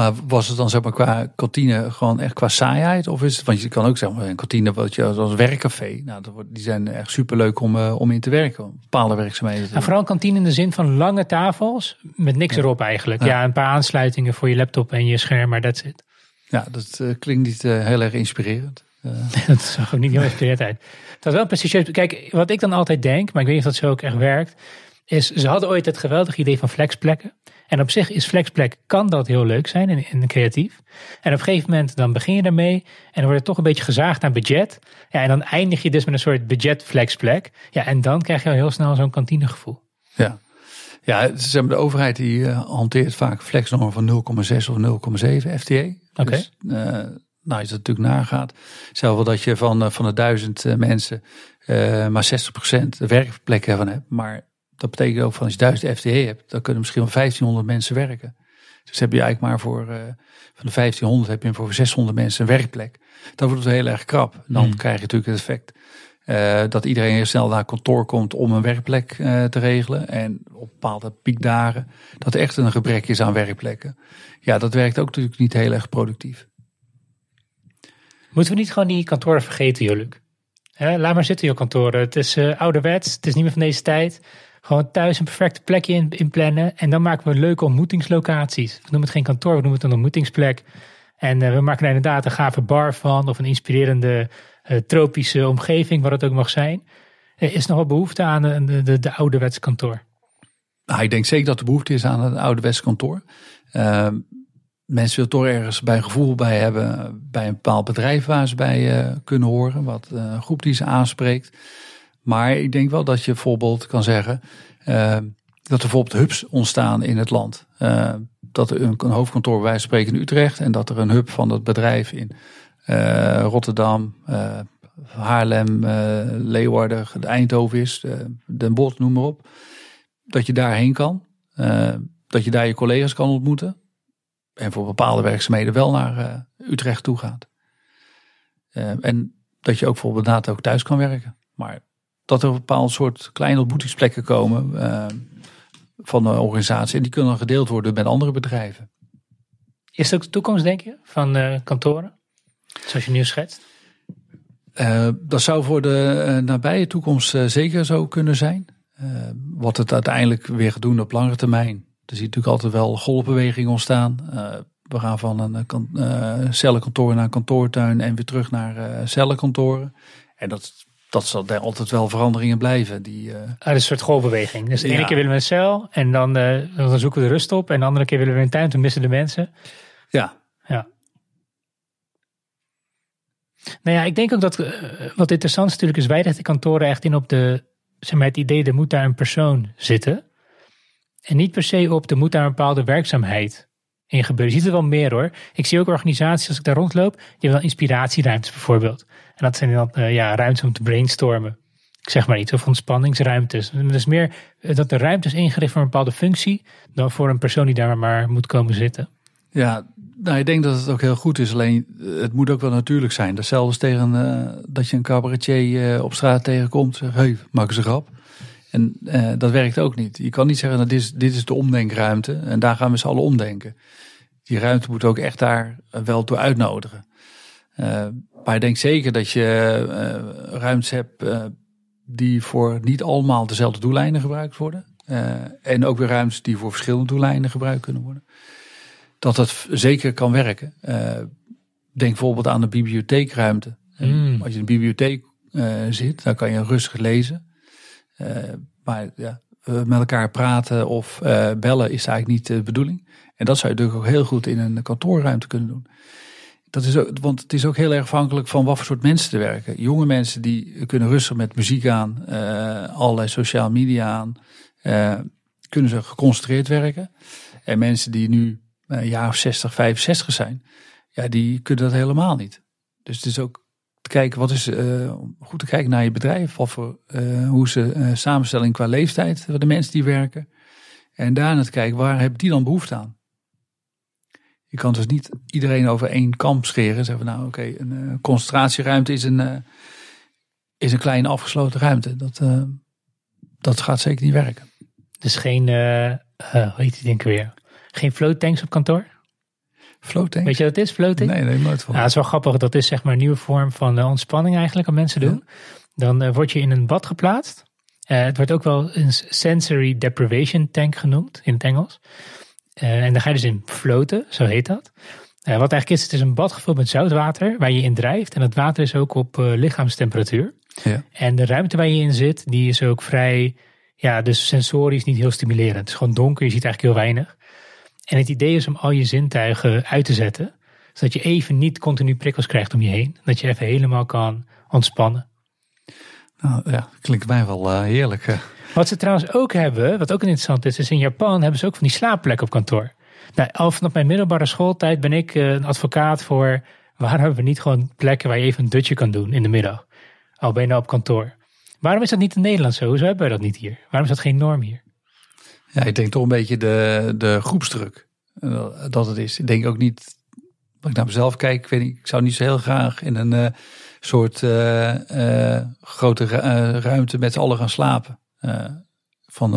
Maar was het dan zeg maar qua kantine gewoon echt qua saaiheid? Of is het, want je kan ook zeggen, een kantine wat je als werkcafé. Nou, die zijn echt superleuk om, uh, om in te werken. Bepaalde werkzaamheden. En vooral een kantine in de zin van lange tafels met niks ja. erop eigenlijk. Ja. ja. een paar aansluitingen voor je laptop en je scherm, maar that's it. Ja, dat uh, klinkt niet uh, heel erg inspirerend. dat zag ook niet heel inspirerend uit. Dat wel prestigieus. Kijk, wat ik dan altijd denk, maar ik weet niet of dat zo ook echt werkt, is ze hadden ooit het geweldige idee van flexplekken. En op zich is flexplek, kan dat heel leuk zijn en, en, creatief. En op een gegeven moment dan begin je daarmee en dan wordt het toch een beetje gezaagd naar budget. Ja, en dan eindig je dus met een soort budget flexplek. Ja, en dan krijg je al heel snel zo'n kantinegevoel. Ja. Ja, zeg maar, de overheid die uh, hanteert vaak flexnormen van 0,6 of 0,7 FTE. Oké. Okay. Dus, uh, nou, als het natuurlijk nagaat, zelf wel dat je van, uh, van de duizend mensen maar 60% werkplekken van hebt. Maar dat betekent ook van als je 1000 FTE hebt, dan kunnen misschien wel 1500 mensen werken. Dus heb je eigenlijk maar voor, uh, van de 1500 heb je voor 600 mensen een werkplek. Dan wordt het heel erg krap. Dan hmm. krijg je natuurlijk het effect uh, dat iedereen heel snel naar kantoor komt om een werkplek uh, te regelen. En op bepaalde piekdagen dat er echt een gebrek is aan werkplekken. Ja, dat werkt ook natuurlijk niet heel erg productief. Moeten we niet gewoon die kantoren vergeten, Joluk? laat maar zitten, je kantoren. Het is ouderwets, het is niet meer van deze tijd. Gewoon thuis een perfecte plekje in, in plannen. En dan maken we leuke ontmoetingslocaties. We noemen het geen kantoor, we noemen het een ontmoetingsplek. En uh, we maken er inderdaad een gave bar van. Of een inspirerende uh, tropische omgeving, wat het ook mag zijn. Er is nog wel behoefte aan de, de, de, de ouderwets kantoor. Nou, ik denk zeker dat er behoefte is aan een ouderwets kantoor. Uh, mensen willen toch ergens bij gevoel bij hebben. Bij een bepaald bedrijf waar ze bij kunnen horen. Wat groep die ze aanspreekt. Maar ik denk wel dat je bijvoorbeeld kan zeggen uh, dat er bijvoorbeeld hubs ontstaan in het land. Uh, dat er een, hoofdkantoor bij spreken in Utrecht en dat er een hub van het bedrijf in uh, Rotterdam, Haarlem, Leeuwarden, Eindhoven is, Den Bosch, noem maar op. Dat je daarheen kan. dat je daar je collega's kan ontmoeten. En voor bepaalde werkzaamheden wel naar Utrecht toe gaat. en dat je ook bijvoorbeeld ook thuis kan werken. Maar dat er een bepaald soort kleine ontmoetingsplekken komen uh, van de organisatie. En die kunnen dan gedeeld worden met andere bedrijven. Is dat ook de toekomst, denk je, van uh, kantoren? Zoals je nu schetst? Uh, dat zou voor de nabije toekomst zeker zo kunnen zijn. wat het uiteindelijk weer gaat doen op langere termijn. Er ziet natuurlijk altijd wel golfbewegingen ontstaan. we gaan van een cellenkantoor naar een kantoortuin en weer terug naar cellenkantoren. En dat dat zal er altijd wel veranderingen blijven. Die, uh... ah, een soort golfbeweging. Dus de ene keer willen we een cel en dan, uh, dan zoeken we de rust op. En de andere keer willen we een tuin, toen missen de mensen. Ja. Ja. Nou ja, ik denk ook dat uh, wat interessant is natuurlijk is, wij richten kantoren echt in op de, zeg maar, het idee, er moet daar een persoon zitten. En niet per se op, er moet daar een bepaalde werkzaamheid in gebeuren. Je ziet er wel meer hoor. Ik zie ook organisaties, als ik daar rondloop, die hebben wel inspiratieruimtes bijvoorbeeld. En dat zijn dan uh, ja, ruimtes om te brainstormen. Ik zeg maar iets, of ontspanningsruimtes. Het is meer dat de ruimte is ingericht voor een bepaalde functie, dan voor een persoon die daar maar moet komen zitten. Ja, nou, ik denk dat het ook heel goed is. Alleen het moet ook wel natuurlijk zijn. Hetzelfde tegen uh, dat je een cabaretier op straat tegenkomt. Zeg, hey, maak eens een grap. En uh, dat werkt ook niet. Je kan niet zeggen, dat dit is, dit is de omdenkruimte. En daar gaan we z'n allen omdenken. Die ruimte moet ook echt daar wel toe uitnodigen. maar ik denk zeker dat je ruimtes hebt die voor niet allemaal dezelfde doeleinden gebruikt worden. en ook weer ruimtes die voor verschillende doeleinden gebruikt kunnen worden dat het zeker kan werken. Denk bijvoorbeeld aan de bibliotheekruimte. Mm. Als je in een bibliotheek zit, dan kan je rustig lezen. Uh, maar ja, met elkaar praten of bellen is eigenlijk niet de bedoeling. En dat zou je natuurlijk ook heel goed in een kantoorruimte kunnen doen. Dat is ook, want het is ook heel erg afhankelijk van wat voor soort mensen te werken. Jonge mensen die kunnen rustig met muziek aan, allerlei sociale media aan, kunnen ze geconcentreerd werken. En mensen die nu een jaar of 60, 65 zijn, ja, die kunnen dat helemaal niet. Dus het is ook kijken, wat is, uh, goed te kijken naar je bedrijf, voor, uh, hoe ze uh, samenstelling qua leeftijd, de mensen die werken. En daarna te kijken, waar hebben die dan behoefte aan? Je kan dus niet iedereen over één kamp scheren. Zeggen van nou oké, een concentratieruimte is een, is een kleine afgesloten ruimte. Dat, dat gaat zeker niet werken. Dus geen, hoe heet die denk ik weer? Geen floattanks op kantoor? Floattanks? Weet je wat het is, floating? Nee, nee, nooit van. Ja, het is wel grappig. Dat is zeg maar een nieuwe vorm van uh, ontspanning eigenlijk aan mensen doen. Dan uh, word je in een bad geplaatst. Uh, het wordt ook wel een sensory deprivation tank genoemd in het Engels. en dan ga je dus in floten, zo heet dat. wat eigenlijk is, het is een bad gevuld met zoutwater waar je in drijft. En dat water is ook op lichaamstemperatuur. Ja. En de ruimte waar je in zit, die is ook vrij, ja, dus sensorisch niet heel stimulerend. Het is gewoon donker, je ziet eigenlijk heel weinig. En het idee is om al je zintuigen uit te zetten. Zodat je even niet continu prikkels krijgt om je heen. Dat je even helemaal kan ontspannen. Nou ja, klinkt mij wel uh, heerlijk. Wat ze trouwens ook hebben, wat ook interessant is, is in Japan hebben ze ook van die slaapplekken op kantoor. Nou, al vanaf mijn middelbare schooltijd ben ik uh, een advocaat voor waarom hebben we niet gewoon plekken waar je even een dutje kan doen in de middag. Al ben je nou op kantoor. Waarom is dat niet in Nederland zo? Hoezo hebben we dat niet hier? Waarom is dat geen norm hier? Ja, ik denk toch een beetje de, de groepsdruk eh, dat het is. Ik denk ook niet, als ik naar mezelf kijk, ik weet niet, ik zou niet zo heel graag in een uh, soort uh, grote ruimte met z'n allen gaan slapen. van,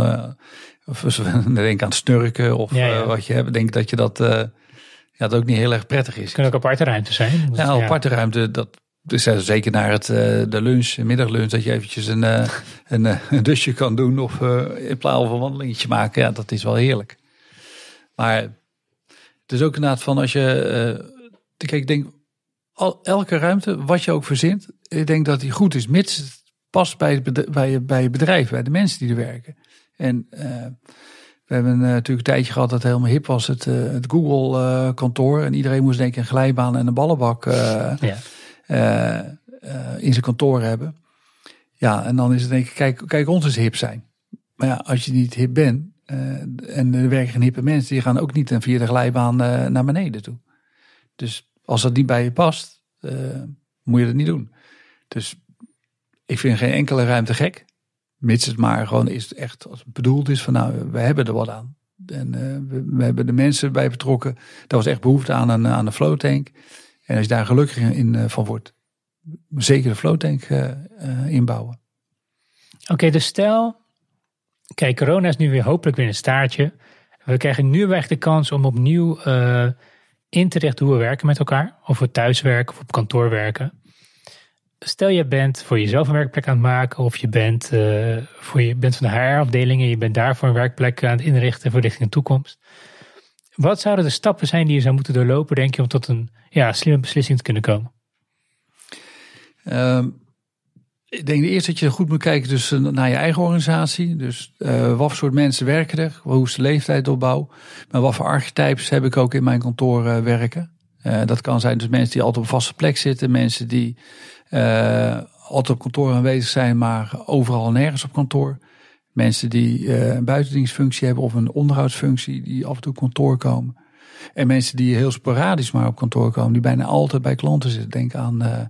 of denk aan het snurken of ja, ja. wat je hebt. denk dat je dat, ja, dat ook niet heel erg prettig is. Het kunnen ook aparte ruimte zijn. Ja, aparte ruimte, dat, dus zeker naar het, de lunch, middaglunch, dat je eventjes een, een, een dusje kan doen of in plaats van een wandelingetje maken. Ja, dat is wel heerlijk. Maar het is ook inderdaad van als je, kijk, ik denk, elke ruimte, wat je ook verzint, ik denk dat die goed is, mits het past bij, het, bij, je, bij bedrijf, bij de mensen die er werken. En we hebben natuurlijk een tijdje gehad dat helemaal hip was, het, het Google kantoor. En iedereen moest denk ik een glijbaan en een ballenbak ja. In zijn kantoor hebben. Ja, en dan is het denk ik, kijk, kijk ons eens hip zijn. Maar ja, als je niet hip bent, uh, en er werken hippe mensen, die gaan ook niet via de glijbaan naar beneden toe. Dus als dat niet bij je past, moet je dat niet doen. Dus ik vind geen enkele ruimte gek. Mits het maar gewoon is echt als het bedoeld is van nou, we hebben er wat aan. En we, hebben de mensen bij betrokken. Daar was echt behoefte aan een, aan een floattank. En als je daar gelukkig in, van wordt, zeker de floattank inbouwen. Oké, dus stel Kijk, corona is nu weer hopelijk weer een staartje. We krijgen nu weer de kans om opnieuw in te richten hoe we werken met elkaar. Of we thuis werken of op kantoor werken. Stel je bent voor jezelf een werkplek aan het maken. Of je bent, voor je bent van de HR-afdeling en je bent daarvoor een werkplek aan het inrichten voor richting de toekomst. Wat zouden de stappen zijn die je zou moeten doorlopen, denk je, om tot een ja, slimme beslissing te kunnen komen? Um, ik denk eerst dat je goed moet kijken dus eh, naar je eigen organisatie. Dus uh, wat voor soort mensen werken er? Hoe is de leeftijdopbouw? Maar wat voor archetypes heb ik ook in mijn kantoor uh, werken? dat kan zijn dus mensen die altijd op een vaste plek zitten, mensen die altijd op kantoor aanwezig zijn, maar overal en nergens op kantoor. Mensen die een buitendienstfunctie hebben of een onderhoudsfunctie, die af en toe kantoor komen. En mensen die heel sporadisch maar op kantoor komen, die bijna altijd bij klanten zitten. Denk aan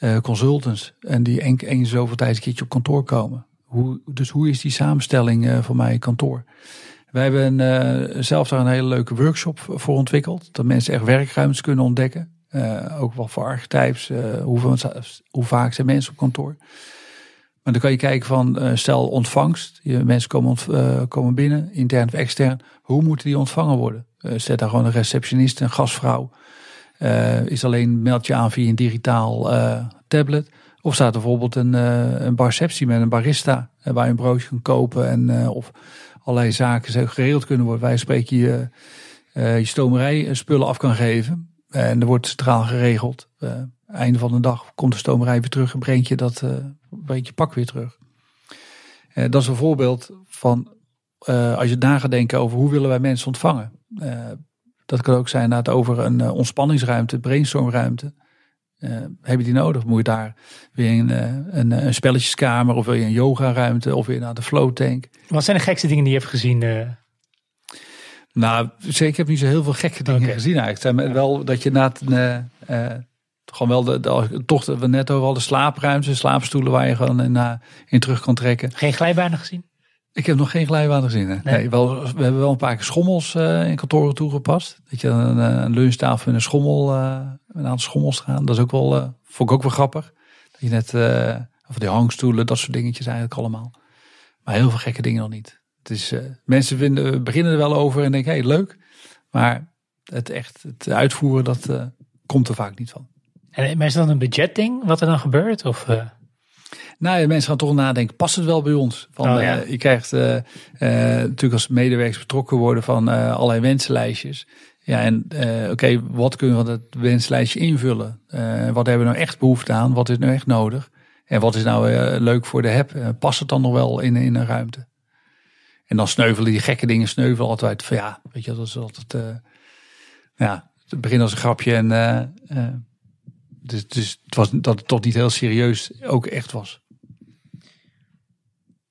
uh, consultants en die één, één zoveel tijd een keertje op kantoor komen. Hoe, dus hoe is die samenstelling uh, voor mijn kantoor? Wij hebben zelf daar een hele leuke workshop voor ontwikkeld. Dat mensen echt werkruimtes kunnen ontdekken. ook wel voor archetypes. hoe, vaak zijn mensen op kantoor? Maar dan kan je kijken van, stel ontvangst. Je, mensen komen, komen binnen, intern of extern. Hoe moeten die ontvangen worden? zet daar gewoon een receptionist, een gastvrouw uh, is alleen meld je aan via een digitaal uh, tablet. Of staat er bijvoorbeeld een, uh, een barceptie met een barista waar je een broodje kan kopen en of allerlei zaken geregeld kunnen worden. Wij spreken je, je stomerij spullen af kan geven. En er wordt centraal geregeld. einde van de dag komt de stomerij weer terug en brengt je dat brengt je pak weer terug. dat is een voorbeeld van als je na gaat denken over hoe willen wij mensen ontvangen. Dat kan ook zijn dat over een ontspanningsruimte, brainstormruimte. Heb je die nodig? Moet je daar weer een, een, een, spelletjeskamer of wil je een yoga ruimte of weer naar de flow tank? Wat zijn de gekste dingen die je hebt gezien? Nou, zeker, ik heb niet zo heel veel gekke dingen gezien eigenlijk. Het zijn wel dat je na gewoon wel de, de, toch we net over al de slaapruimte, slaapstoelen waar je gewoon in, in terug kan trekken. Geen glijbanen gezien? Ik heb nog geen glijbanen gezien. Nee. nee wel, we hebben wel een paar keer schommels uh, in kantoren toegepast. Dat je een, eh, een lunchtafel en een schommel, uh, een aantal schommels gaan. Dat is ook wel, uh, vond ik ook wel grappig. Dat je net, of die hangstoelen, dat soort dingetjes eigenlijk allemaal. Maar heel veel gekke dingen nog niet. Het is, mensen vinden, beginnen er wel over en denken, hé, hey, leuk. Maar het echt, het uitvoeren, dat komt er vaak niet van. En is dat een budgetding, wat er dan gebeurt? Of, nou, mensen gaan toch nadenken, past het wel bij ons? Van, oh, ja. uh, je krijgt uh, uh, natuurlijk als medewerkers betrokken worden van allerlei wensenlijstjes. Ja, en oké, okay, wat kunnen we van dat wenslijstje invullen? wat hebben we nou echt behoefte aan? Wat is nou echt nodig? En wat is nou leuk voor de heb? past het dan nog wel in, in een ruimte? En dan sneuvelen die gekke dingen sneuvelen altijd van ja, weet je, dat is altijd, ja, het begint als een grapje en dus, dus het was dat het toch niet heel serieus ook echt was.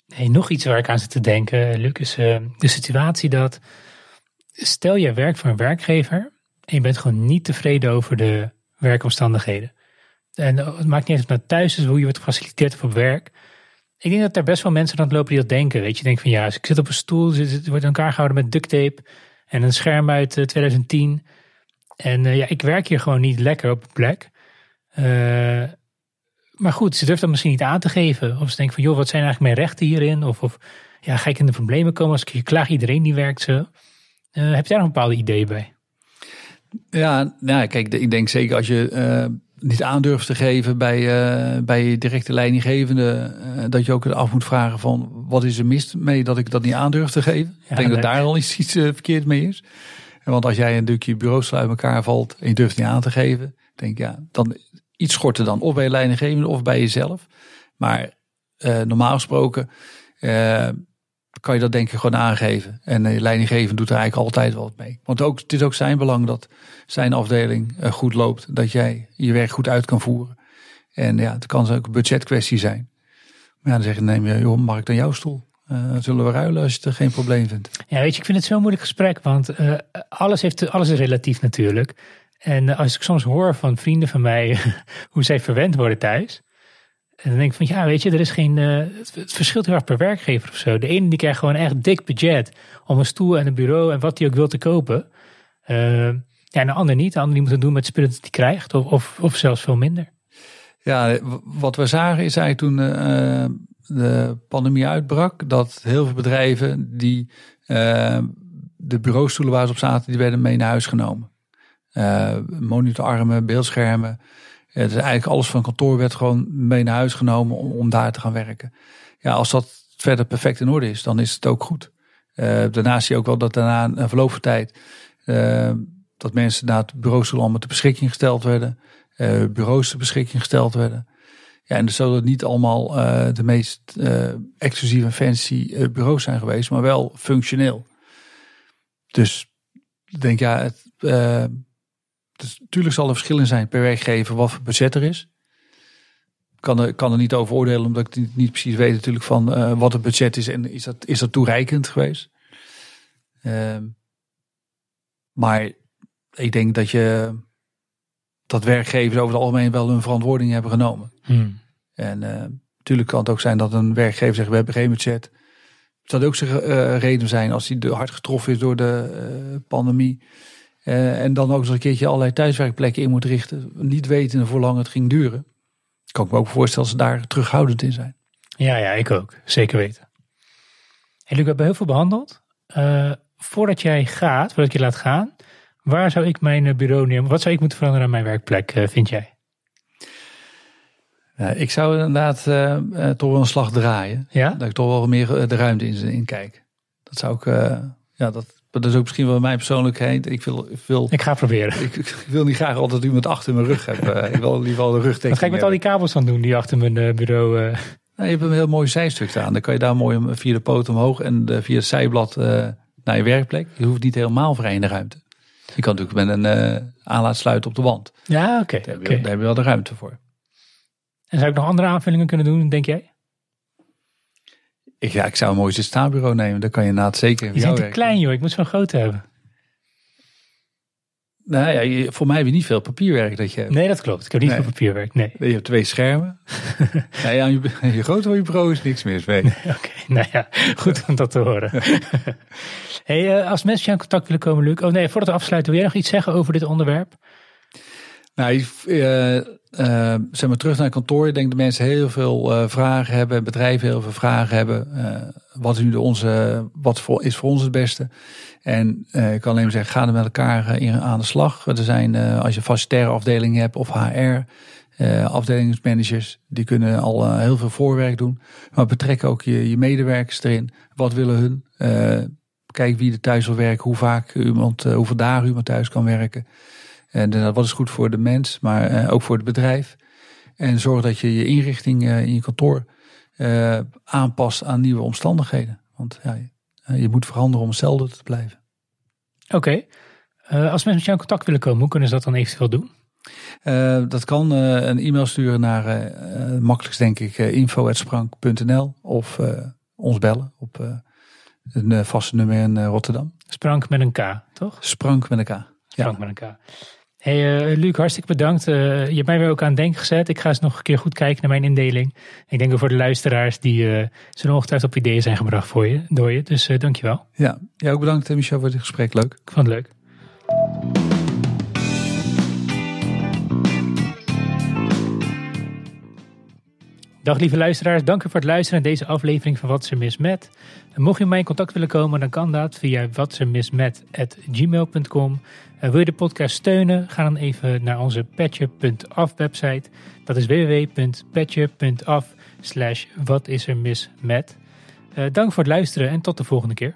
Hey, nog iets waar ik aan zit te denken, Luc, is uh, de situatie dat stel je werkt voor een werkgever en je bent gewoon niet tevreden over de werkomstandigheden. En het maakt niet uit naar thuis is, hoe je wordt gefaciliteerd op werk. Ik denk dat er best wel mensen aan het lopen die dat denken. Weet je, denk van ja, als ik zit op een stoel, het wordt elkaar gehouden met duct tape en een scherm uit 2010. Eh, en ja, ik werk hier gewoon niet lekker op een plek. Uh, maar goed, ze durft dat misschien niet aan te geven. Of ze denkt van, joh, wat zijn eigenlijk mijn rechten hierin? Of, of ja, ga ik in de problemen komen als ik je klaag? Iedereen die werkt zo. Uh, heb daar nog een bepaalde ideeën bij? Ja, nou, kijk, ik denk zeker als je uh, niet aandurft te geven bij, uh, bij directe leidinggevende, dat je ook af moet vragen van wat is er mis mee dat ik dat niet aandurf te geven. ik denk dat daar al iets, iets verkeerd mee is. Want als jij een stukje bureaus uit elkaar valt en je durft niet aan te geven, denk ja, dan iets schorten dan of bij je leidinggevende of bij jezelf. Maar uh, normaal gesproken uh, kan je dat denk ik gewoon aangeven. En de leidinggevende doet er eigenlijk altijd wel wat mee. Want ook, het is ook zijn belang dat zijn afdeling goed loopt. Dat jij je werk goed uit kan voeren. En ja, het kan ook een budgetkwestie zijn. Maar ja, dan zeggen neem je, joh, mag ik dan jouw stoel? Zullen we ruilen als je het geen probleem vindt? Ja, weet je, ik vind het zo'n moeilijk gesprek. Want alles, heeft, alles is relatief natuurlijk. En als ik soms hoor van vrienden van mij hoe zij verwend worden thuis. En dan denk ik van ja, weet je, er is geen. Uh, het verschilt heel erg per werkgever of zo. De ene die krijgt gewoon echt dik budget om een stoel en een bureau en wat hij ook wil te kopen. Uh, ja, en de ander niet. De ander die moet het doen met de spullen die hij krijgt, of, of, zelfs veel minder. Ja, wat we zagen is eigenlijk toen uh, de pandemie uitbrak, dat heel veel bedrijven die de bureaustoelen waar ze op zaten, die werden mee naar huis genomen. Uh, monitorarmen, beeldschermen. Het is eigenlijk alles van kantoor werd gewoon mee naar huis genomen om, om daar te gaan werken. Ja, als dat verder perfect in orde is, dan is het ook goed. Uh, daarnaast zie je ook wel dat daarna een verloop van tijd dat mensen naar het bureaus allemaal ter beschikking gesteld werden. Uh, bureaus ter beschikking gesteld werden. Ja, en dus zullen het niet allemaal de meest exclusieve en fancy bureaus zijn geweest, maar wel functioneel. Dus ik denk ja, het, dus natuurlijk zal er verschillen zijn per werkgever wat voor budget er is. Ik kan er, kan er niet over oordelen omdat ik niet, niet precies weet natuurlijk van uh, wat het budget is en is dat, is dat toereikend geweest. Ehm, maar ik denk dat je dat werkgevers over het algemeen wel hun verantwoording hebben genomen. Hmm. En uh, natuurlijk kan het ook zijn dat een werkgever zegt we hebben geen budget. Het zou ook zijn uh, reden zijn als hij hard getroffen is door de pandemie. En dan ook eens een keertje allerlei thuiswerkplekken in moet richten. Niet weten hoe lang het ging duren. Kan ik me ook voorstellen dat ze daar terughoudend in zijn. Ja, ja, ik ook. Zeker weten. En Luc, we hebben heel veel behandeld. Uh, voordat jij gaat, voordat je laat gaan, waar zou ik mijn bureau nemen? Wat zou ik moeten veranderen aan mijn werkplek, uh, vind jij? Ik zou inderdaad toch wel een slag draaien. Ja? Dat ik toch wel meer de ruimte in, in kijk. Dat zou ik, ja, dat, dat is ook misschien wel mijn persoonlijkheid. Ik wil, ik, wil, ik ga proberen. Ik, ik, wil niet graag altijd iemand achter mijn rug hebben. ik wil liever al de rugdekking Wat ga ik met al die kabels van doen die achter mijn uh, bureau... Uh... Nou, je hebt een heel mooi zijstuk staan. Dan kan je daar mooi via de poot omhoog en uh, via het zijblad naar je werkplek. Je hoeft niet helemaal vrij in de ruimte. Je kan natuurlijk met een aanlaat sluiten op de wand. Ja, oké. Okay, daar, okay. daar heb je wel de ruimte voor. En zou ik nog andere aanvullingen kunnen doen, denk jij? Ik, ja, ik zou een mooi zitstaanbureau nemen. Dan kan je na het zeker. Je bent te klein, joh. Ik moet zo'n groot hebben. Nou ja, je, voor mij heb je niet veel papierwerk dat je hebt. Nee, dat klopt. Ik heb niet nee. veel papierwerk. Nee. Je hebt twee schermen. nou ja, je, je groter je bureau is niks meer. Nee. Oké, okay, nou ja, goed om dat te horen. hey, uh, als mensen aan contact willen komen, Luc. Oh nee, voordat we afsluiten, wil jij nog iets zeggen over dit onderwerp? Nou, uh, zeg maar terug naar kantoor. Ik denk dat mensen heel veel uh, vragen hebben, bedrijven heel veel vragen hebben. wat is nu de onze, wat voor, is voor ons het beste? En ik kan alleen maar zeggen, ga er met elkaar in, aan de slag. Er zijn, als je facilitaire afdelingen hebt of HR, afdelingsmanagers, die kunnen al heel veel voorwerk doen. Maar betrek ook je, je medewerkers erin. Wat willen hun? kijk wie er thuis wil werken, hoe vaak iemand, hoeveel dagen iemand thuis kan werken. En uh, wat is goed voor de mens, maar uh, ook voor het bedrijf. En zorg dat je je inrichting uh, in je kantoor aanpast aan nieuwe omstandigheden. Want ja, je moet veranderen om hetzelfde te blijven. Oké. Okay. als mensen met jou in contact willen komen, hoe kunnen ze dat dan eventueel doen? dat kan een e-mail sturen naar, makkelijkst denk ik, info.sprank.nl of ons bellen op een vaste nummer in Rotterdam. Sprank met een K, toch? Sprank met een K. Sprank ja. met een K. Hey uh, Luc, hartstikke bedankt. Uh, je hebt mij weer ook aan het denken gezet. Ik ga eens nog een keer goed kijken naar mijn indeling. Ik denk ook voor de luisteraars die uh, zullen ongetwijfeld op ideeën zijn gebracht voor je, door je. Dus dankjewel. Ja, jij ook bedankt Michel voor dit gesprek. Leuk. Ik vond het leuk. Dag lieve luisteraars, dank u voor het luisteren naar deze aflevering van Wat ze mis met. En mocht je mij in contact willen komen, dan kan dat via watsemismet@gmail.com. En wil je de podcast steunen, ga dan even naar onze patje.af website. Dat is www.patje.af slash wat is er eh, dank voor het luisteren en tot de volgende keer.